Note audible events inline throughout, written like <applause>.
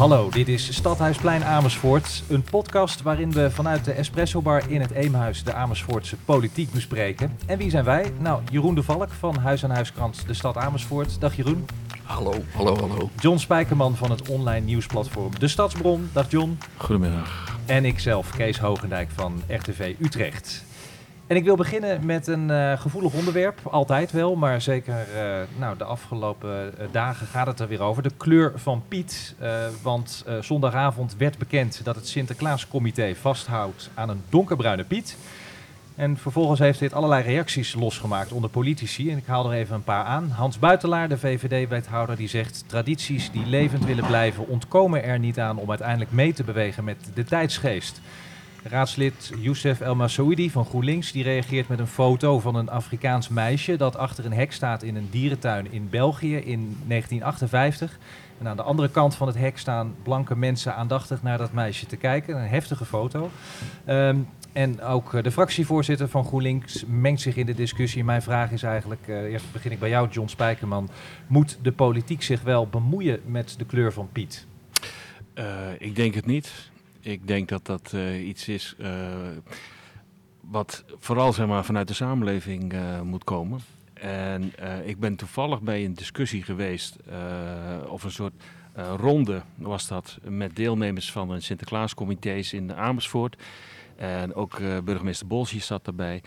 Hallo, dit is Stadhuisplein Amersfoort. Een podcast waarin we vanuit de Espresso Bar in het Eemhuis de Amersfoortse politiek bespreken. En wie zijn wij? Nou, Jeroen de Valk van Huis aan Huiskrant De Stad Amersfoort. Dag Jeroen. Hallo, hallo, hallo. John Spijkerman van het online nieuwsplatform De Stadsbron. Dag John. Goedemiddag. En ikzelf, Kees Hogendijk van RTV Utrecht. En ik wil beginnen met een uh, gevoelig onderwerp, altijd wel, maar zeker uh, nou, de afgelopen uh, dagen gaat het er weer over. De kleur van Piet, want zondagavond werd bekend dat het Sinterklaascomité vasthoudt aan een donkerbruine Piet. En vervolgens heeft dit allerlei reacties losgemaakt onder politici. En ik haal er even een paar aan. Hans Buitelaar, de VVD-wethouder, die zegt... tradities die levend willen blijven ontkomen er niet aan om uiteindelijk mee te bewegen met de tijdsgeest. Raadslid Youssef El Masoudi van GroenLinks die reageert met een foto van een Afrikaans meisje dat achter een hek staat in een dierentuin in België in 1958. En aan de andere kant van het hek staan blanke mensen aandachtig naar dat meisje te kijken. Een heftige foto. Um, en ook de fractievoorzitter van GroenLinks mengt zich in de discussie. Mijn vraag is eigenlijk, uh, eerst begin ik bij jou John Spijkerman. Moet de politiek zich wel bemoeien met de kleur van Piet? Uh, ik denk het niet. Ik denk dat dat uh, iets is uh, wat vooral zeg maar, vanuit de samenleving uh, moet komen. En ik ben toevallig bij een discussie geweest, of een soort ronde was dat, met deelnemers van een Sinterklaascomité's in Amersfoort. En ook burgemeester Bolsje zat daarbij.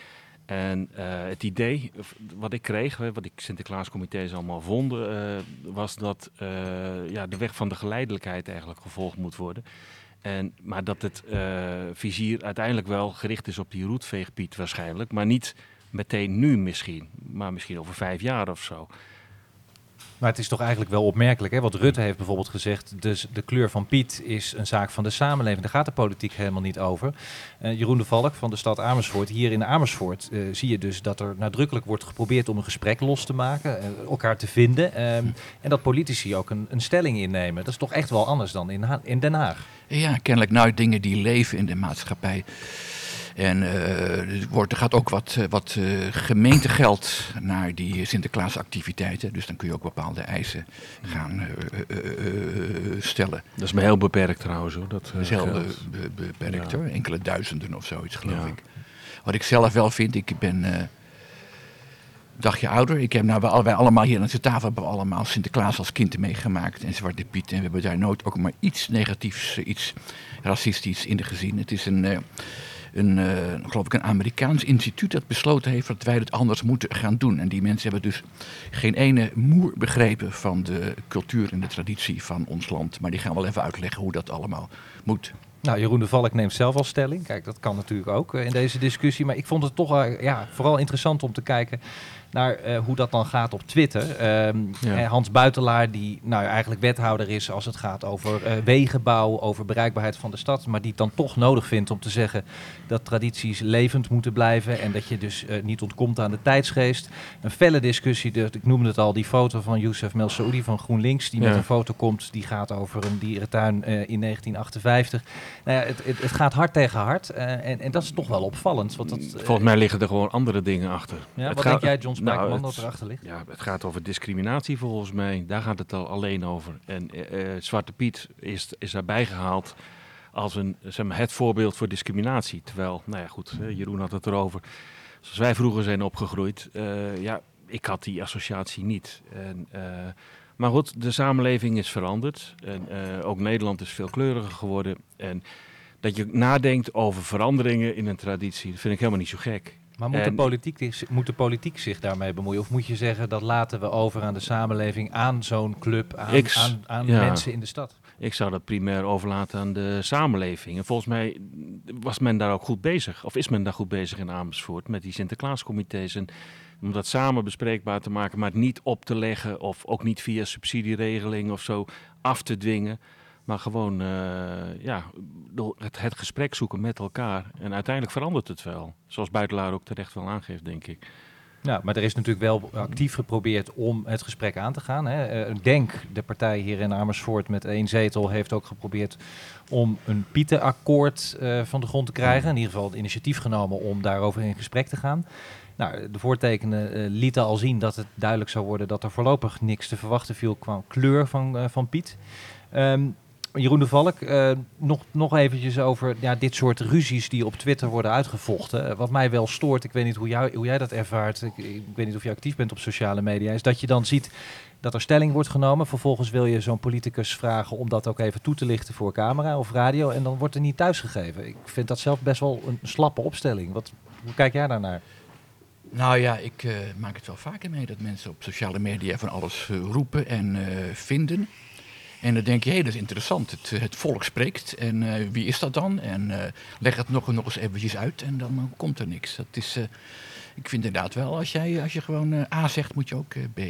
En het idee wat ik kreeg, wat ik Sinterklaascomité's allemaal vonden, was dat ja, de weg van de geleidelijkheid eigenlijk gevolgd moet worden. En, maar dat het uh, vizier uiteindelijk wel gericht is op die roetveegpiet waarschijnlijk. Maar niet meteen nu misschien, maar misschien over vijf jaar of zo. Maar het is toch eigenlijk wel opmerkelijk, hè? wat Rutte heeft bijvoorbeeld gezegd. Dus de kleur van Piet is een zaak van de samenleving. Daar gaat de politiek helemaal niet over. Uh, Jeroen de Valk van de stad Amersfoort. Hier in Amersfoort uh, zie je dus dat er nadrukkelijk wordt geprobeerd om een gesprek los te maken. Uh, elkaar te vinden. Um, en dat politici ook een, een, stelling innemen. Dat is toch echt wel anders dan in, in Den Haag. Ja, kennelijk nou dingen die leven in de maatschappij. En uh, er, wordt, er gaat ook wat, wat uh, gemeentegeld naar die Sinterklaasactiviteiten. Dus dan kun je ook bepaalde eisen gaan stellen. Dat is maar heel beperkt trouwens hoor. Dat, is heel be, be, beperkt ja. hoor. Enkele duizenden of zoiets geloof ja. ik. Wat ik zelf wel vind, ik ben een dagje ouder. Ik heb nou, wij, wij allemaal hier aan de tafel hebben we allemaal Sinterklaas als kind meegemaakt en Zwarte Piet. En we hebben daar nooit ook maar iets negatiefs, iets racistisch in gezien. Het is een een, uh, geloof ik, een Amerikaans instituut dat besloten heeft dat wij het anders moeten gaan doen. En die mensen hebben dus geen ene moer begrepen van de cultuur en de traditie van ons land. Maar die gaan wel even uitleggen hoe dat allemaal moet. Nou, Jeroen de Valk neemt zelf al stelling. Kijk, dat kan natuurlijk ook in deze discussie. Maar ik vond het toch uh, ja, vooral interessant om te kijken naar uh, hoe dat dan gaat op Twitter. Um, ja. Hans Buitelaar, die nou, eigenlijk wethouder is als het gaat over uh, wegenbouw, over bereikbaarheid van de stad, maar die het dan toch nodig vindt om te zeggen dat tradities levend moeten blijven en dat je dus uh, niet ontkomt aan de tijdsgeest. Een felle discussie, de, ik noemde het al, die foto van Youssef Melsoudi van GroenLinks, die ja. met een foto komt, die gaat over een dierentuin in 1958. Nou ja, het, het, het, gaat hard tegen hard en, en, dat is toch wel opvallend. Want dat, Volgens mij liggen er gewoon andere dingen achter. Ja, het wat gaat, denk jij, John Nou, dat erachter ligt? Ja, het gaat over discriminatie volgens mij. Daar gaat het al alleen over. En uh, Zwarte Piet is, is daarbij gehaald als een, zeg maar, het voorbeeld voor discriminatie. Terwijl, nou ja goed, Jeroen had het erover. Zoals wij vroeger zijn opgegroeid, uh, ja, ik had die associatie niet. En, maar goed, de samenleving is veranderd. En ook Nederland is veel kleuriger geworden. En dat je nadenkt over veranderingen in een traditie, dat vind ik helemaal niet zo gek. Maar moet, en, de politiek, moet de politiek zich daarmee bemoeien? Of moet je zeggen dat laten we over aan de samenleving, aan zo'n club, aan, ik, aan, aan ja, mensen in de stad? Ik zou dat primair overlaten aan de samenleving. En volgens mij was men daar ook goed bezig. Of is men daar goed bezig in Amersfoort met die Sinterklaascomité's. En om dat samen bespreekbaar te maken, maar het niet op te leggen. Of ook niet via subsidieregeling of zo af te dwingen. Maar gewoon uh, ja, het, het gesprek zoeken met elkaar. En uiteindelijk verandert het wel. Zoals Buitelaar ook terecht wel aangeeft, denk ik. Ja, maar er is natuurlijk wel actief geprobeerd om het gesprek aan te gaan. Hè. Uh, Denk, de partij hier in Amersfoort met één zetel, heeft ook geprobeerd om een Pietenakkoord uh, van de grond te krijgen. In ieder geval het initiatief genomen om daarover in gesprek te gaan. Nou, de voortekenen uh, lieten al zien dat het duidelijk zou worden dat er voorlopig niks te verwachten viel qua kleur van, van Piet. Um, Jeroen de Valk, uh, nog, nog eventjes over ja, dit soort ruzies die op Twitter worden uitgevochten. Wat mij wel stoort, ik weet niet hoe, hoe jij dat ervaart, ik, ik, weet niet of je actief bent op sociale media, is dat je dan ziet dat er stelling wordt genomen. Vervolgens wil je zo'n politicus vragen om dat ook even toe te lichten voor camera of radio en dan wordt er niet thuisgegeven. Ik vind dat zelf best wel een slappe opstelling. Wat, hoe kijk jij daarnaar? Nou ja, ik uh, maak het wel vaker mee dat mensen op sociale media van alles roepen en vinden. En dan denk je, hé, dat is interessant. Het, het volk spreekt. En wie is dat dan? En leg het nog, nog eens eventjes uit en dan komt er niks. Dat is, ik vind inderdaad wel, als, jij, als je gewoon A zegt, moet je ook B,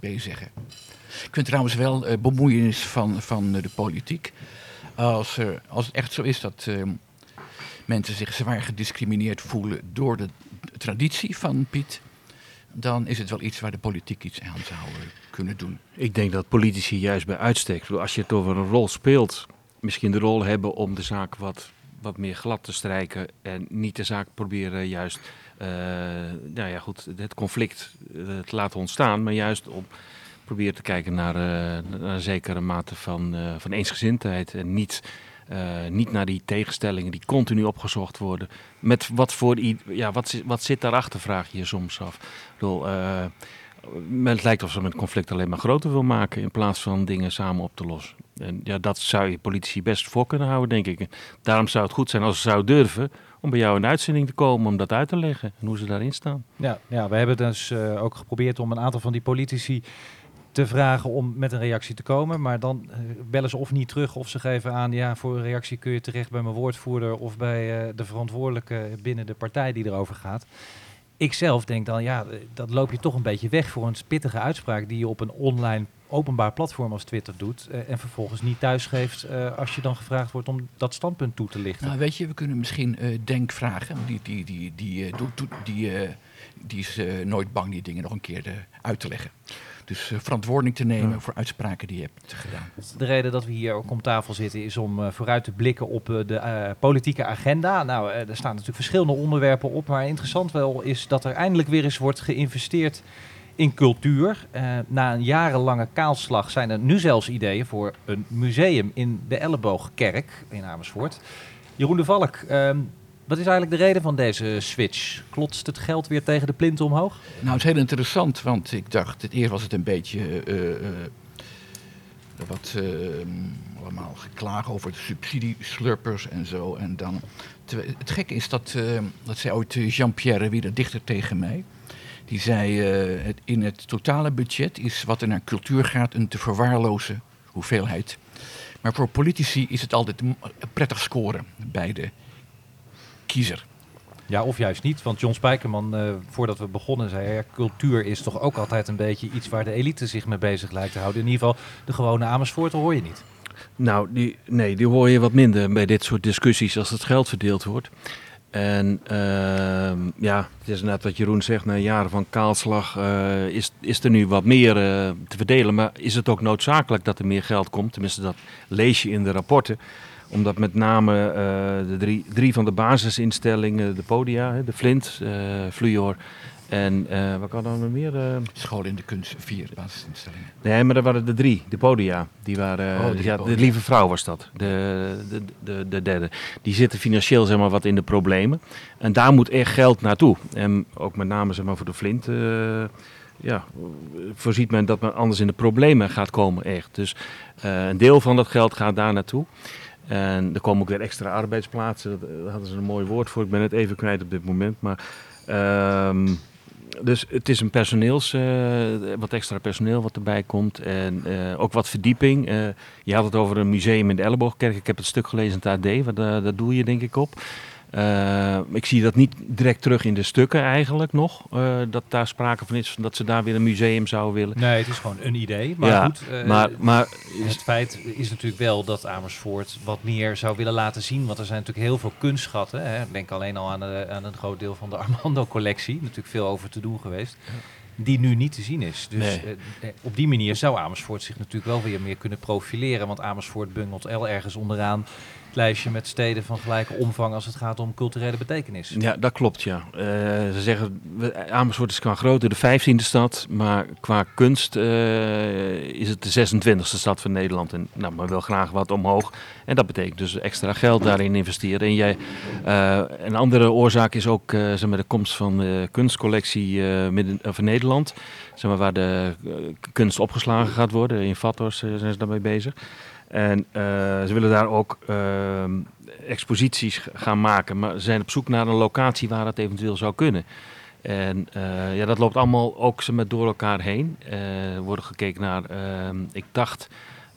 B zeggen. Ik vind trouwens wel bemoeienis van, van de politiek. Als, als het echt zo is dat mensen zich zwaar gediscrimineerd voelen door de traditie van Piet, dan is het wel iets waar de politiek iets aan zou kunnen doen. Ik denk dat politici juist bij uitstek, als je het over een rol speelt, misschien de rol hebben om de zaak wat, wat meer glad te strijken en niet de zaak proberen juist, uh, nou ja goed, het conflict uh, te laten ontstaan, maar juist om proberen te kijken naar, naar een zekere mate van, van eensgezindheid en niet niet naar die tegenstellingen die continu opgezocht worden. Met wat voor ja, wat, wat zit daarachter, vraag je je soms af. Ik bedoel, uh, het lijkt alsof ze het conflict alleen maar groter wil maken in plaats van dingen samen op te lossen. En ja, dat zou je politici best voor kunnen houden, denk ik. daarom zou het goed zijn als ze zou durven om bij jou in uitzending te komen om dat uit te leggen en hoe ze daarin staan. Ja, ja we hebben dus uh, ook geprobeerd om een aantal van die politici te vragen om met een reactie te komen. Maar dan uh, bellen ze of niet terug of ze geven aan... ja, voor een reactie kun je terecht bij mijn woordvoerder... of bij uh, de verantwoordelijke binnen de partij die erover gaat. Ik zelf denk dan, ja, dat loop je toch een beetje weg... voor een pittige uitspraak die je op een online openbaar platform als Twitter doet... Uh, en vervolgens niet thuisgeeft als je dan gevraagd wordt om dat standpunt toe te lichten. Nou, weet je, we kunnen misschien Denk vragen. Die, die, die, die, die, die, die is nooit bang die dingen nog een keer uit te leggen. Dus uh, verantwoording te nemen voor uitspraken die je hebt gedaan. De reden dat we hier ook om tafel zitten is om uh, vooruit te blikken op uh, de politieke agenda. Nou, er staan natuurlijk verschillende onderwerpen op. Maar interessant wel is dat er eindelijk weer eens wordt geïnvesteerd in cultuur. na een jarenlange kaalslag zijn er nu zelfs ideeën voor een museum in de Elleboogkerk in Amersfoort. Jeroen de Valk, ehm, wat is eigenlijk de reden van deze switch? Klotst het geld weer tegen de plint omhoog? Nou, het is heel interessant, want ik dacht, het eerst was het een beetje uh, uh, wat uh, allemaal geklagen over de subsidieslurpers en zo. En dan, het gekke is dat, dat zei ooit Jean-Pierre weer dichter tegen mij. Die zei, het, in het totale budget is wat er naar cultuur gaat een te verwaarlozen hoeveelheid. Maar voor politici is het altijd prettig scoren bij de kiezer. Ja, of juist niet. Want John Spijkerman, uh, voordat we begonnen, zei ja, cultuur is toch ook altijd een beetje iets waar de elite zich mee bezig lijkt te houden. In ieder geval, de gewone Amersfoort hoor je niet. Nou, die, nee, die hoor je wat minder bij dit soort discussies als het geld verdeeld wordt. En uh, ja, het is net wat Jeroen zegt, na jaren van kaalslag uh, is, is er nu wat meer uh, te verdelen. Maar is het ook noodzakelijk dat er meer geld komt? Tenminste, dat lees je in de rapporten omdat met name uh, de drie, drie van de basisinstellingen, de podia, de Flint, uh, Fluor en uh, wat kan dan meer? School in de kunst, vier basisinstellingen. Nee, maar er waren de drie, de podia. Die waren, oh, ja, de lieve vrouw was dat, de, de, de, de, derde. Die zitten financieel zeg maar, wat in de problemen. En daar moet echt geld naartoe. En ook met name zeg maar, voor de Flint ja, voorziet men dat men anders in de problemen gaat komen echt. Dus uh, een deel van dat geld gaat daar naartoe. En er komen ook weer extra arbeidsplaatsen. Daar hadden ze een mooi woord voor. Ik ben het even kwijt op dit moment. Maar, um, dus het is een personeels, uh, wat extra personeel wat erbij komt. En uh, ook wat verdieping. Je had het over een museum in de Elleboogkerk. Ik heb het stuk gelezen in het AD. Daar doe je denk ik op. Uh, ik zie dat niet direct terug in de stukken eigenlijk nog. Uh, dat daar sprake van is dat ze daar weer een museum zouden willen. Nee, het is gewoon een idee. Maar ja, goed, uh, maar, maar het feit is natuurlijk wel dat Amersfoort wat meer zou willen laten zien. Want er zijn natuurlijk heel veel kunstschatten. Hè. Denk alleen al aan, aan een groot deel van de <laughs> Armando-collectie. Natuurlijk veel over te doen geweest. Die nu niet te zien is. Dus nee. op die manier zou Amersfoort zich natuurlijk wel weer meer kunnen profileren. Want Amersfoort bungelt el ergens onderaan lijstje met steden van gelijke omvang als het gaat om culturele betekenis. Ja, dat klopt, ja. Uh, ze zeggen, Amersfoort is qua grootte de vijftiende stad, maar qua kunst uh, is het de 26e stad van Nederland. En nou, maar wil graag wat omhoog. En dat betekent dus extra geld daarin investeren. En jij, uh, een andere oorzaak is ook zeg maar, de komst van de kunstcollectie midden, van Nederland. Zeg maar, waar de kunst opgeslagen gaat worden. In Vatos zijn ze daarmee bezig. En uh, ze willen daar ook uh, exposities gaan maken, maar zijn op zoek naar een locatie waar het eventueel zou kunnen. En uh, ja, dat loopt allemaal ook ze met door elkaar heen. er wordt gekeken naar, ehm, ik dacht,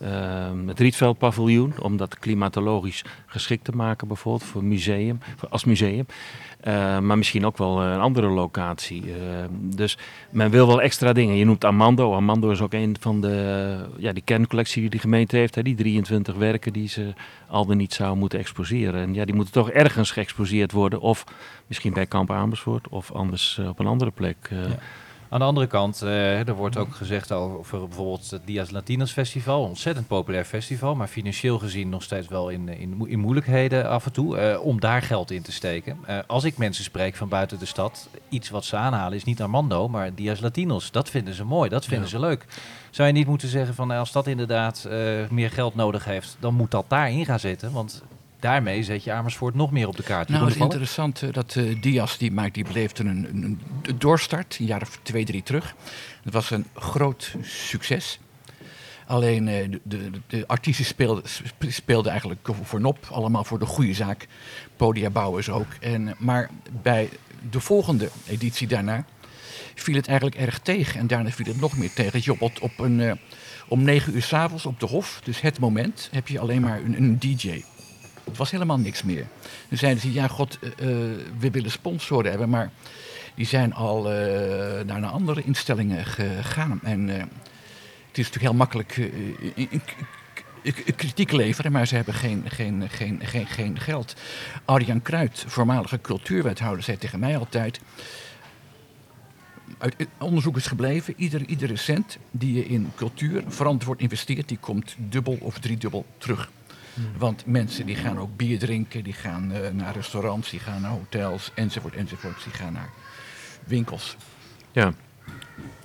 ehm, het Rietveld paviljoen, om dat klimatologisch geschikt te maken bijvoorbeeld voor museum, als museum. Uh, maar misschien ook wel een andere locatie. Uh, dus men wil wel extra dingen. Je noemt Armando. Armando is ook een van de ja, die kerncollectie die de gemeente heeft. Hè, die 23 werken die ze al dan niet zou moeten exposeren. En ja, die moeten toch ergens geëxposeerd worden. Of misschien bij Kamp Amersfoort of anders uh, op een andere plek. Ja. Aan de andere kant, uh, er wordt ook gezegd over bijvoorbeeld het Dias Latinos Festival. Een ontzettend populair festival, maar financieel gezien nog steeds wel in, in, in moeilijkheden af en toe. Uh, om daar geld in te steken. Uh, als ik mensen spreek van buiten de stad, iets wat ze aanhalen is niet Armando, maar Dias Latinos. Dat vinden ze mooi, dat vinden ja. ze leuk. Zou je niet moeten zeggen van als dat inderdaad meer geld nodig heeft, dan moet dat daarin gaan zitten. Want daarmee zet je Amersfoort nog meer op de kaart. Nou, het is interessant uh, dat uh, Diaz, die, maakt, die beleefde een, een, een, doorstart, een jaar of twee, drie terug. Het was een groot succes. Alleen uh, de, de, de, artiesten speelden, speelden eigenlijk voor nop, allemaal voor de goede zaak. Podia bouwers ook. En, maar bij de volgende editie daarna viel het eigenlijk erg tegen. En daarna viel het nog meer tegen. Je op, op een, om negen uur s'avonds op de Hof, dus het moment, heb je alleen maar een, een DJ. Het was helemaal niks meer. Toen zeiden ze, ja god, uh, we willen sponsoren hebben, maar die zijn al uh, naar andere instellingen gegaan. En het is natuurlijk heel makkelijk kritiek leveren, maar ze hebben geen, geen, geen, geen, geen geld. Arjan Kruid, voormalige cultuurwethouder, zei tegen mij altijd... Uit onderzoek is gebleven, iedere, iedere cent die je in cultuur verantwoord investeert, die komt dubbel of driedubbel terug. Want mensen die gaan ook bier drinken, die gaan uh, naar restaurants, die gaan naar hotels, enzovoort, enzovoort. Die gaan naar winkels. Ja.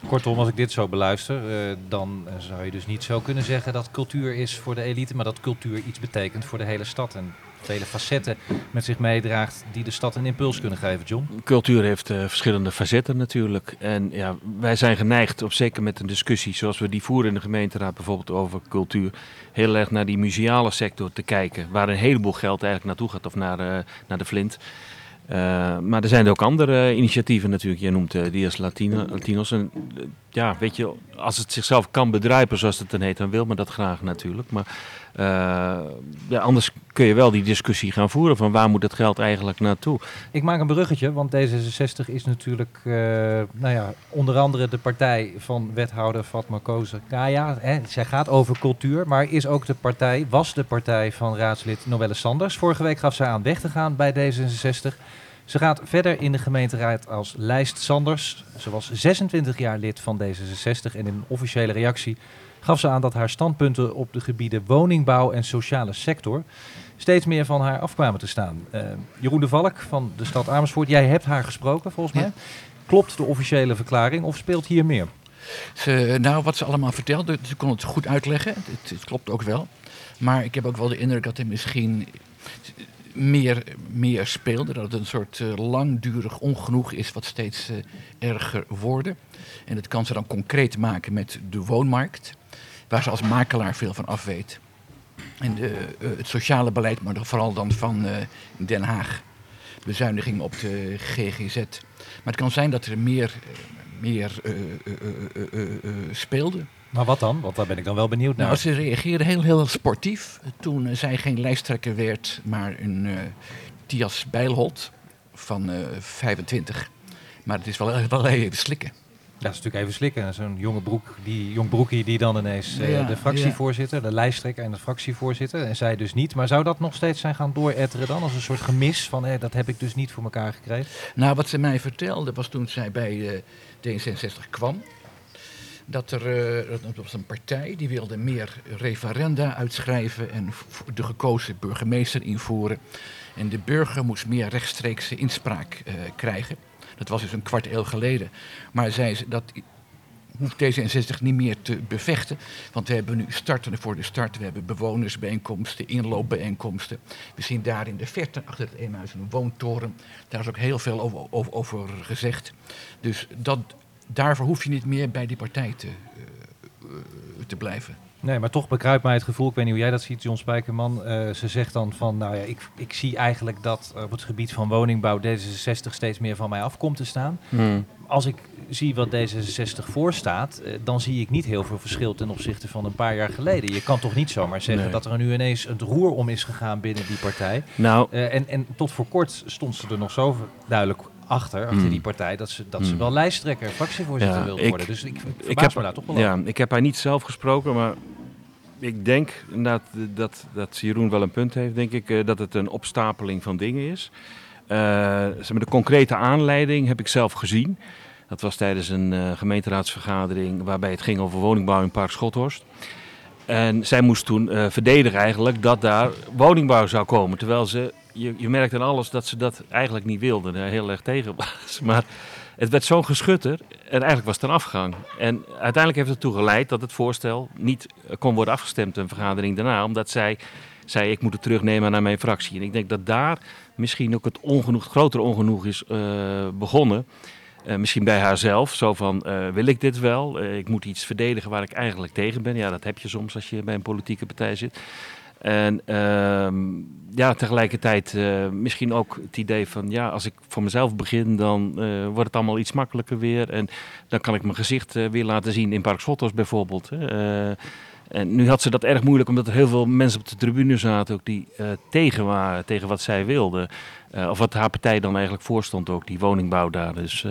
Kortom, als ik dit zo beluister, uh, dan zou je dus niet zo kunnen zeggen dat cultuur is voor de elite, maar dat cultuur iets betekent voor de hele stad. En vele facetten met zich meedraagt die de stad een impuls kunnen geven, John? Cultuur heeft uh, verschillende facetten natuurlijk. En ja, wij zijn geneigd, op zeker met een discussie zoals we die voeren in de gemeenteraad bijvoorbeeld over cultuur, heel erg naar die museale sector te kijken, waar een heleboel geld eigenlijk naartoe gaat of naar, uh, naar de Flint. Uh, maar er zijn ook andere initiatieven natuurlijk. Je noemt uh, Dias Latino, Latinos. En ja, weet je, als het zichzelf kan bedrijven, zoals het dan heet, dan wil men dat graag natuurlijk. Maar ja, anders kun je wel die discussie gaan voeren van waar moet het geld eigenlijk naartoe. Ik maak een bruggetje, want D66 is natuurlijk nou ja, onder andere de partij van wethouder Fatma Kozen. Nou ja, hè, zij gaat over cultuur, maar is ook de partij, was de partij van raadslid Noelle Sanders. Vorige week gaf zij aan weg te gaan bij D66. Ze gaat verder in de gemeenteraad als lijst Sanders. Ze was 26 jaar lid van D66 en in een officiële reactie gaf ze aan dat haar standpunten op de gebieden woningbouw en sociale sector steeds meer van haar afkwamen te staan. Uh, Jeroen de Valk van de stad Amersfoort, jij hebt haar gesproken volgens mij. Ja. Klopt de officiële verklaring of speelt hier meer? Ze, nou, wat ze allemaal vertelde, ze kon het goed uitleggen. Het, het klopt ook wel. Maar ik heb ook wel de indruk dat er misschien meer, meer speelde. Dat het een soort uh, langdurig ongenoeg is wat steeds uh, erger worden. En dat kan ze dan concreet maken met de woonmarkt, waar ze als makelaar veel van af weet. En de, uh, het sociale beleid, maar vooral dan van Den Haag. Bezuiniging op de GGZ. Maar het kan zijn dat er meer, meer speelde. Maar wat dan? Want daar ben ik dan wel benieuwd naar. Nou, ze reageerde heel, heel sportief toen uh, zij geen lijsttrekker werd, maar een uh, Tias Bijlholt van uh, 25. Maar het is wel, wel even slikken. Ja, dat is natuurlijk even slikken. Zo'n jonge broek, die jong broekie die dan ineens ja, de fractievoorzitter, ja. de lijsttrekker en de fractievoorzitter. En zij dus niet. Maar zou dat nog steeds zijn gaan dooretteren dan? Als een soort gemis van, hé, dat heb ik dus niet voor elkaar gekregen? Nou, wat ze mij vertelde was toen zij bij D66 kwam dat er uh, dat was een partij die wilde meer referenda uitschrijven en de gekozen burgemeester invoeren. En de burger moest meer rechtstreekse inspraak uh, krijgen. Dat was dus een kwart eeuw geleden. Maar zei ze, dat hoeft D66 niet meer te bevechten. Want we hebben nu starten voor de start. We hebben bewonersbijeenkomsten, inloopbijeenkomsten. We zien daar in de verte achter het Eemhuis een woontoren. Daar is ook heel veel over, over gezegd. Dus dat, daarvoor hoef je niet meer bij die partij te, uh, te blijven. Nee, maar toch bekruipt mij het gevoel, ik weet niet hoe jij dat ziet, John Spijkerman. Uh, ze zegt dan van, nou ja, ik, ik zie eigenlijk dat op het gebied van woningbouw D66 steeds meer van mij afkomt te staan. Hmm. Als ik zie wat D66 voorstaat, uh, dan zie ik niet heel veel verschil ten opzichte van een paar jaar geleden. Je kan toch niet zomaar zeggen dat er nu ineens het roer om is gegaan binnen die partij. Nou. Uh, en, en tot voor kort stond ze er nog zo duidelijk achter, achter hmm. die partij, dat ze, dat ze hmm. wel lijsttrekker, fractievoorzitter ja, wil worden. Dus ik, ik heb me daar toch wel Ja, ik heb haar niet zelf gesproken, maar ik denk dat, dat, dat Jeroen wel een punt heeft, denk ik, uh, dat het een opstapeling van dingen is. Uh, de concrete aanleiding heb ik zelf gezien. Dat was tijdens een uh, gemeenteraadsvergadering waarbij het ging over woningbouw in Park Schothorst. En zij moest toen verdedigen eigenlijk dat daar woningbouw zou komen. Terwijl ze, je, je merkt aan alles dat ze dat eigenlijk niet wilden, daar heel erg tegen was. <laughs> Maar het werd zo'n geschutter en eigenlijk was het een afgang. En uiteindelijk heeft het ertoe geleid dat het voorstel niet kon worden afgestemd een vergadering daarna, omdat zij zei ik moet het terugnemen naar mijn fractie. En ik denk dat daar misschien ook het ongenoeg, grotere ongenoeg is uh, begonnen. Misschien bij haarzelf, zo van wil ik dit wel? ik moet iets verdedigen waar ik eigenlijk tegen ben. Ja, dat heb je soms als je bij een politieke partij zit. En ehm, ja, tegelijkertijd uh, misschien ook het idee van ja, als ik voor mezelf begin, dan uh, wordt het allemaal iets makkelijker weer. En dan kan ik mijn gezicht uh, weer laten zien in Park Schotters bijvoorbeeld. en nu had ze dat erg moeilijk omdat er heel veel mensen op de tribune zaten ook die tegen waren, tegen wat zij wilde. of wat haar partij dan eigenlijk voorstond ook, die woningbouw daar. Dus,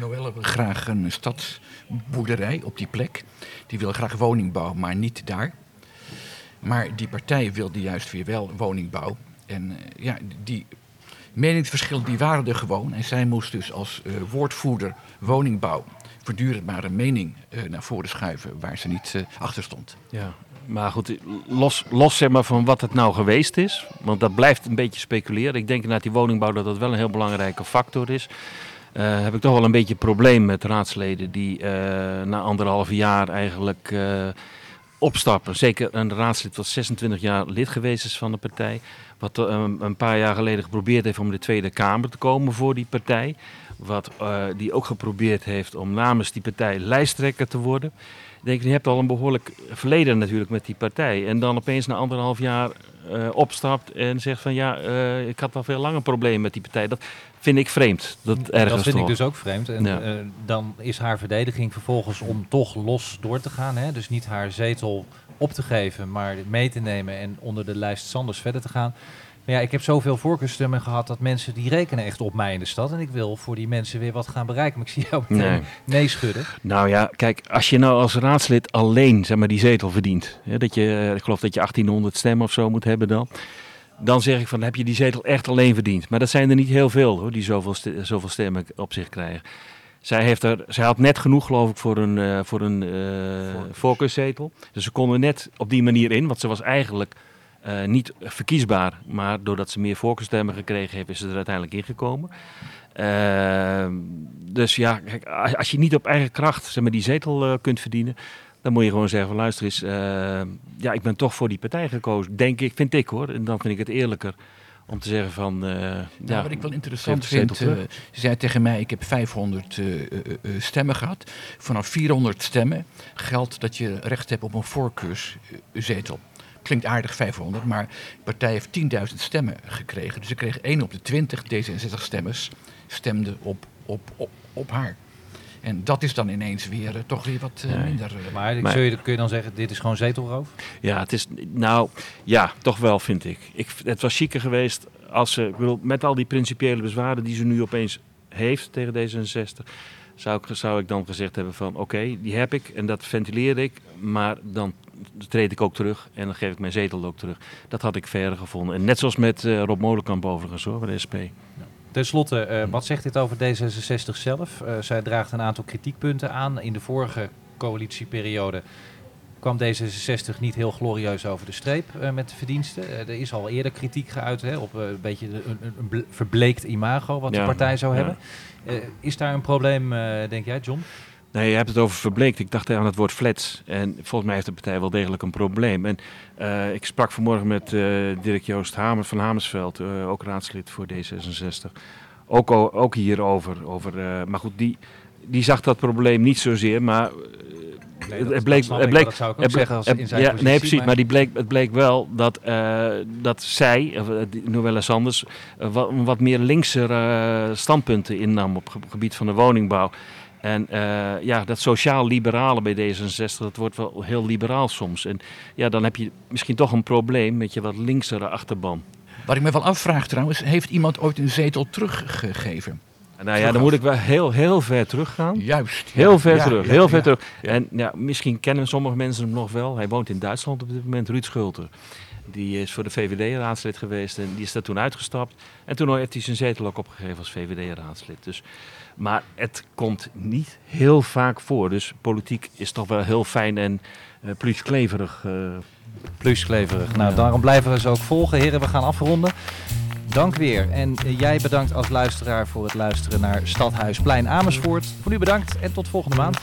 Noelle wil graag een stadsboerderij op die plek. Die wil graag woningbouw, maar niet daar. Maar die partij wilde juist weer wel woningbouw. En uh, ja, die meningsverschillen die waren er gewoon. En zij moest dus als uh, woordvoerder woningbouw voortdurend maar een mening uh, naar voren schuiven waar ze niet achter stond. Ja, maar goed, los, los zeg maar van wat het nou geweest is, want dat blijft een beetje speculeren. Ik denk dat die woningbouw dat dat wel een heel belangrijke factor is. Heb ik toch wel een beetje een probleem met raadsleden die na anderhalf jaar eigenlijk opstappen. Zeker een raadslid wat 26 jaar lid geweest is van de partij. Wat um, een paar jaar geleden geprobeerd heeft om de Tweede Kamer te komen voor die partij. Wat uh, die ook geprobeerd heeft om namens die partij lijsttrekker te worden. Ik denk, je hebt al een behoorlijk verleden natuurlijk met die partij. En dan opeens na anderhalf jaar uh, opstapt en zegt van ja, ik had wel veel langer problemen met die partij. Dat vind ik vreemd. Dat, ergens dat vind toch. ik dus ook vreemd. En ja. uh, dan is haar verdediging vervolgens om toch los door te gaan. Hè? Dus niet haar zetel op te geven, maar mee te nemen en onder de lijst Sanders verder te gaan. Maar ja, ik heb zoveel voorkeurstemmen gehad dat mensen die rekenen echt op mij in de stad. En ik wil voor die mensen weer wat gaan bereiken. Maar ik zie jou meteen nee, nee schudden. Nou ja, kijk, als je nou als raadslid alleen zeg maar, die zetel verdient. Hè, dat je, ik geloof dat je 1800 stemmen of zo moet hebben dan. Dan zeg ik van, heb je die zetel echt alleen verdiend? Maar dat zijn er niet heel veel hoor, die zoveel, zoveel stemmen op zich krijgen. Zij, heeft er, zij had net genoeg, geloof ik, voor een, uh, voor een uh, voorkeurszetel. Dus ze konden net op die manier in, want ze was eigenlijk uh, niet verkiesbaar. Maar doordat ze meer voorkeurstemmen gekregen heeft, is ze er uiteindelijk ingekomen. dus ja, als je niet op eigen kracht zeg maar, die zetel kunt verdienen, dan moet je gewoon zeggen van luister eens, ja, ik ben toch voor die partij gekozen. Denk ik, vind ik hoor. En dan vind ik het eerlijker om te zeggen van... Uh, nou, ja, wat ik wel interessant vind, uh, ze zei tegen mij, ik heb 500 uh, stemmen gehad. Vanaf 400 stemmen geldt dat je recht hebt op een voorkeurszetel. Klinkt aardig 500, maar de partij heeft 10.000 stemmen gekregen. Dus ik kreeg 1 op de 20 D66 stemmers stemden op, op, op, op haar. En dat is dan ineens weer uh, toch weer wat uh, minder. Uh, maar, maar je, kun je dan zeggen, dit is gewoon zetelroof? Ja, het is, nou, ja, toch wel vind ik. ik het was chiquer geweest als ze, ik bedoel, met al die principiële bezwaren die ze nu opeens heeft tegen D66, zou ik, zou ik dan gezegd hebben van, oké, okay, die heb ik en dat ventileer ik, maar dan treed ik ook terug en dan geef ik mijn zetel ook terug. Dat had ik verder gevonden. En net zoals met Rob Molenkamp overigens hoor, bij de SP. Ja. Ten slotte, uh, wat zegt dit over D66 zelf? Uh, zij draagt een aantal kritiekpunten aan. In de vorige coalitieperiode kwam D66 niet heel glorieus over de streep uh, met de verdiensten. Er is al eerder kritiek geuit hè, op een beetje een, een, verbleekt imago wat ja, de partij zou ja. hebben. is daar een probleem, denk jij, John? Nee, je hebt het over verbleekt. Ik dacht aan het woord flats. En volgens mij heeft de partij wel degelijk een probleem. En uh, ik sprak vanmorgen met uh, Dirk Joost Hamer van Hamersveld, uh, ook raadslid voor D66. Ook, ook hierover. Over, maar goed, die, die zag dat probleem niet zozeer, maar... Nee, dat, het bleek, het bleek, dat zou ik ook zeggen als in zijn ja, Nee, precies, maar, maar die bleek, het bleek wel dat, dat zij, Noëlle Sanders, wat, wat meer linkse standpunten innam op het gebied van de woningbouw. En uh, ja, dat sociaal-liberale bij D66, dat wordt wel heel liberaal soms. En ja, dan heb je misschien toch een probleem met je wat linksere achterban. Wat ik me wel afvraag trouwens, heeft iemand ooit een zetel teruggegeven? Nou ja, dan moet ik wel heel, heel ver teruggaan. Juist. Heel ver ja, terug, ja, heel ver terug. En ja, misschien kennen sommige mensen hem nog wel. Hij woont in Duitsland op dit moment, Ruud Schulter. Die is voor de VVD-raadslid geweest en die is daar toen uitgestapt. En toen heeft hij zijn zetel ook opgegeven als VVD-raadslid. Dus maar het komt niet heel vaak voor. Dus politiek is toch wel heel fijn en uh, pluskleverig. Uh. Pluskleverig. Nou, daarom blijven we ze ook volgen. Heren, we gaan afronden. Dank weer. En uh, jij bedankt als luisteraar voor het luisteren naar Stadhuisplein Amersfoort. Voor nu bedankt en tot volgende maand.